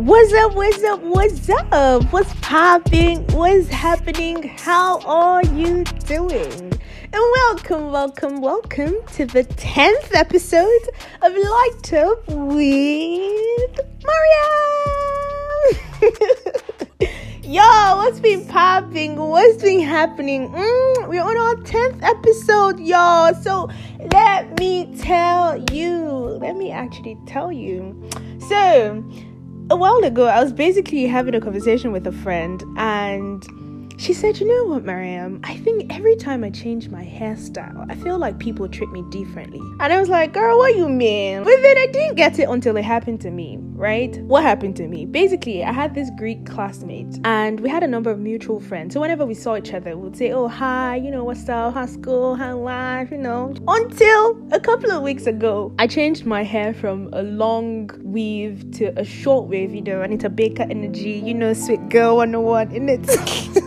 What's up? What's up? What's up? What's popping? What's happening? How are you doing? And welcome, welcome, welcome to the 10th episode of Light Up with Mariam. Yo, what's been popping? What's been happening? Mm, we're on our 10th episode, y'all. So let me tell you. Let me actually tell you. So, a while ago, I was basically having a conversation with a friend, and she said, You know what, Mariam? I think every time I change my hairstyle, I feel like people treat me differently. And I was like, Girl, what you mean? But then I didn't get it until it happened to me, right? What happened to me? Basically, I had this Greek classmate, and we had a number of mutual friends. So whenever we saw each other, we would say, Oh, hi, you know, what's up? How's school? How life? You know, until a couple of weeks ago, I changed my hair from a long weave to a short wave, you know, and it's a baker energy, you know, sweet girl 101 in it.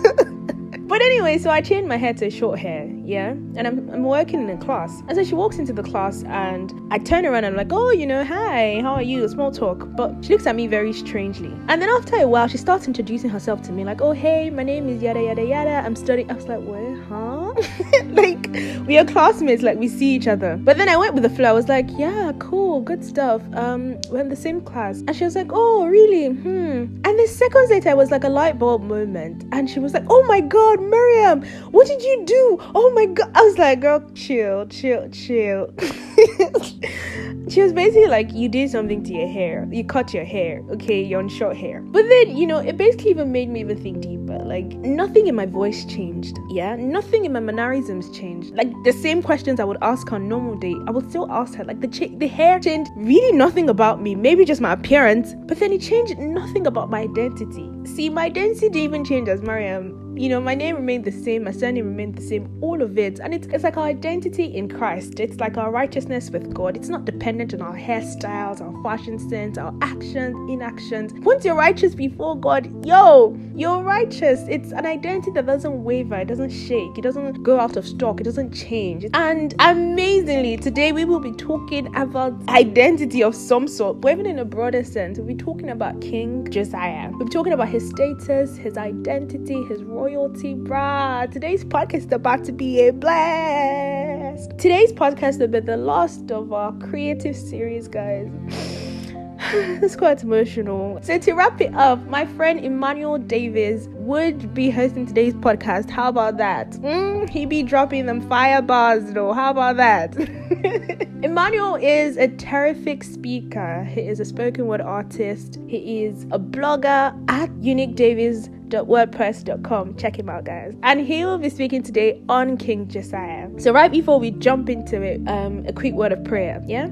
But anyway, so I changed my hair to short hair, yeah, and I'm, I'm working in a class. And so she walks into the class, and I turn around and I'm like, oh, you know, hi, how are you? Small talk. But she looks at me very strangely. And then after a while, she starts introducing herself to me, like, oh, hey, my name is yada yada yada. I'm studying. I was like, what, huh? like we are classmates, like we see each other. But then I went with the flow. I was like, yeah, cool, good stuff. Um, we're in the same class. And she was like, oh, really? Hmm. And then seconds later, it was like a light bulb moment, and she was like, oh my god. Miriam, what did you do? Oh my god. I was like, girl, chill, chill, chill. she was basically like, you did something to your hair. You cut your hair. Okay, you're on short hair. But then, you know, it basically even made me even think deeper. Like, nothing in my voice changed. Yeah. Nothing in my mannerisms changed. Like, the same questions I would ask on normal day, I would still ask her. Like, the, the hair changed really nothing about me. Maybe just my appearance. But then it changed nothing about my identity. See, my identity didn't even change as Mariam you know, my name remained the same, my surname remained the same, all of it. And it's, it's like our identity in Christ. It's like our righteousness with God. It's not dependent on our hairstyles, our fashion sense, our actions, inactions. Once you're righteous before God, yo, you're righteous. It's an identity that doesn't waver, it doesn't shake, it doesn't go out of stock, it doesn't change. And amazingly, today we will be talking about identity of some sort, but even in a broader sense. We'll be talking about King Josiah. We'll be talking about his status, his identity, his role royalty, brah. Today's podcast is about to be a blast. Today's podcast will be the last of our creative series, guys. it's quite emotional. So to wrap it up, my friend Emmanuel Davis would be hosting today's podcast. How about that? Mm, he be dropping them fire bars though. How about that? Emmanuel is a terrific speaker. He is a spoken word artist. He is a blogger at Unique Davis wordpress.com. Check him out, guys. And he will be speaking today on King Josiah. So, right before we jump into it, um, a quick word of prayer, yeah?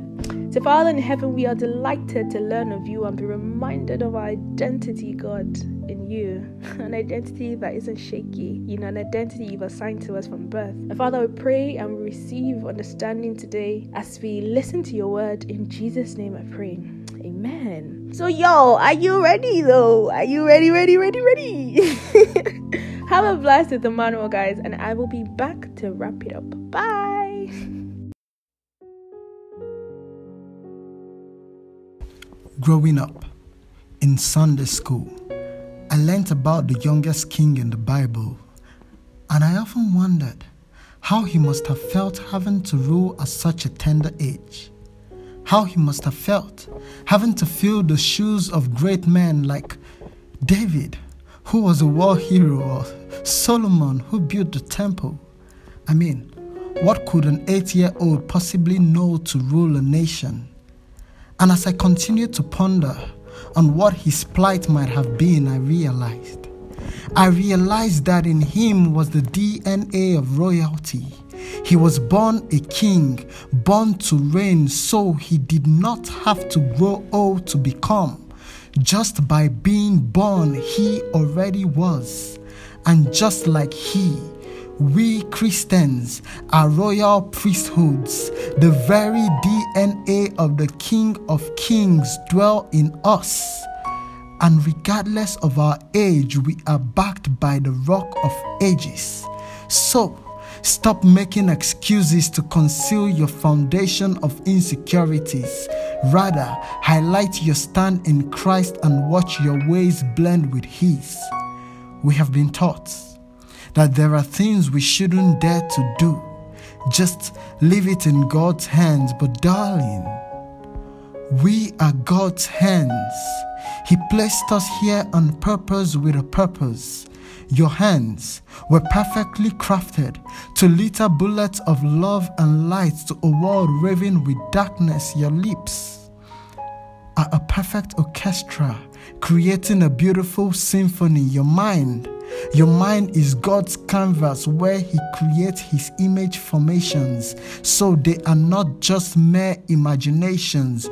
So, Father in heaven, we are delighted to learn of you and be reminded of our identity, God, in you. An identity that isn't shaky, you know, an identity you've assigned to us from birth. And Father, we pray and we receive understanding today as we listen to your word. In Jesus' name I pray. Amen. So, yo, are you ready though? Are you ready, ready, ready, ready? Have a blast with Emmanuel, guys, and I will be back to wrap it up. Bye. Growing up in Sunday school, I learnt about the youngest king in the Bible, and I often wondered how he must have felt having to rule at such a tender age. How he must have felt having to fill the shoes of great men like David, who was a war hero, or Solomon, who built the temple. I mean, what could an eight year old possibly know to rule a nation? And as I continued to ponder on what his plight might have been, I realized. I realized that in him was the DNA of royalty. He was born a king, born to reign, so he did not have to grow old to become. Just by being born, he already was. And just like he, we Christians are royal priesthoods. The very DNA of the King of Kings dwell in us. And regardless of our age, we are backed by the rock of ages. So, Stop making excuses to conceal your foundation of insecurities. Rather, highlight your stand in Christ and watch your ways blend with His. We have been taught that there are things we shouldn't dare to do. Just leave it in God's hands. But, darling, we are God's hands. He placed us here on purpose with a purpose. Your hands were perfectly crafted to litter bullets of love and light to a world raving with darkness. Your lips are a perfect orchestra creating a beautiful symphony. Your mind your mind is God's canvas where He creates His image formations, so they are not just mere imaginations.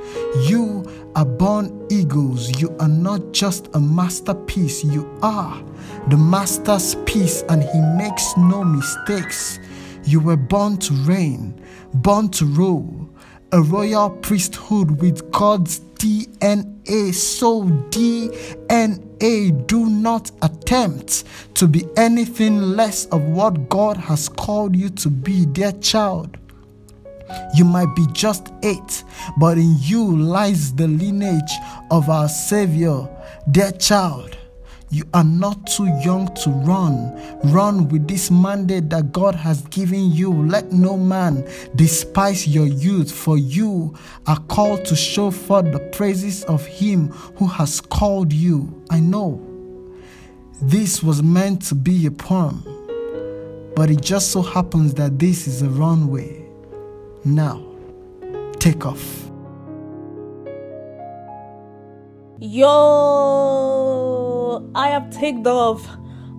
You are born eagles. You are not just a masterpiece, you are the master's piece, and He makes no mistakes. You were born to reign, born to rule, a royal priesthood with God's DNA. So, DNA, do not attempt to be anything less of what God has called you to be, dear child. You might be just eight, but in you lies the lineage of our Savior, dear child. You are not too young to run. Run with this mandate that God has given you. Let no man despise your youth, for you are called to show forth the praises of Him who has called you. I know this was meant to be a poem, but it just so happens that this is a runway. Now, take off. Yo, I have taken off.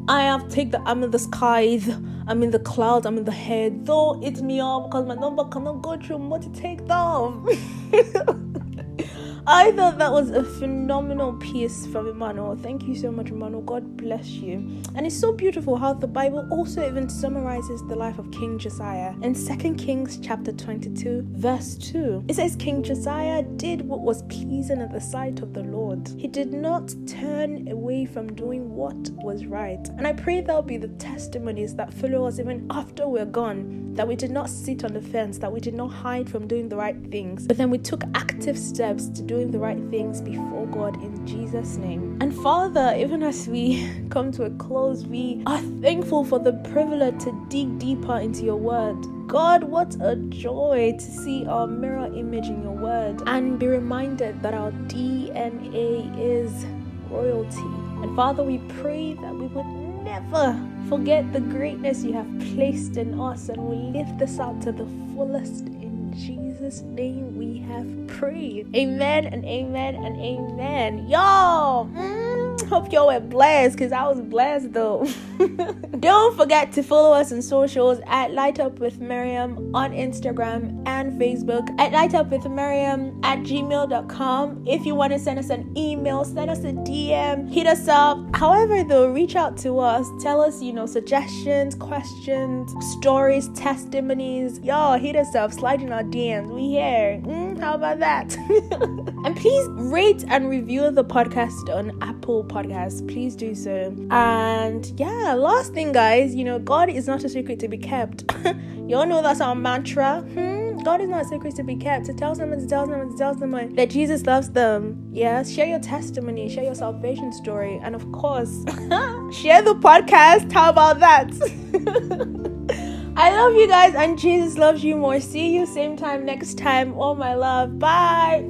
I have taken. I'm in the skies. I'm in the clouds. I'm in the head. Though it's me up because my number cannot go through. To take off? I thought that was a phenomenal piece from Emmanuel. Thank you so much, Emmanuel. God bless you. And it's so beautiful how the Bible also even summarizes the life of King Josiah. In 2 Kings chapter 22, verse 2, it says, King Josiah did what was pleasing at the sight of the Lord. He did not turn away from doing what was right. And I pray there'll be the testimonies that follow us even after we're gone, that we did not sit on the fence, that we did not hide from doing the right things, but then we took active steps to doing the right things before God in Jesus' name. And Father, even as we come to a close, we are thankful for the privilege to dig deeper into your word. God, what a joy to see our mirror image in your word and be reminded that our DNA is royalty. And Father, we pray that we would never forget the greatness you have placed in us and we lift this out to the fullest Jesus' name we have prayed. Amen and amen and amen. Y'all, mm, hope y'all were blessed because I was blessed though. Don't forget to follow us on socials at Light Up with Mariam on Instagram and Facebook, at Light Up with Mariam at gmail.com. If you want to send us an email, send us a DM, hit us up. However, though, reach out to us, tell us, you know, suggestions, questions, stories, testimonies. Y'all, hit us up, slide in our DMs. We here. Mm, how about that? and please rate and review the podcast on Apple Podcasts. Please do so. And yeah, last thing, guys, you know, God is not a secret to be kept. Y'all know that's our mantra. Hmm? God is not a secret to be kept. To tell someone, to tell someone, to tell someone that Jesus loves them. Yeah, share your testimony, share your salvation story, and of course, share the podcast. How about that? I love you guys, and Jesus loves you more. See you same time next time. Oh, my love. Bye.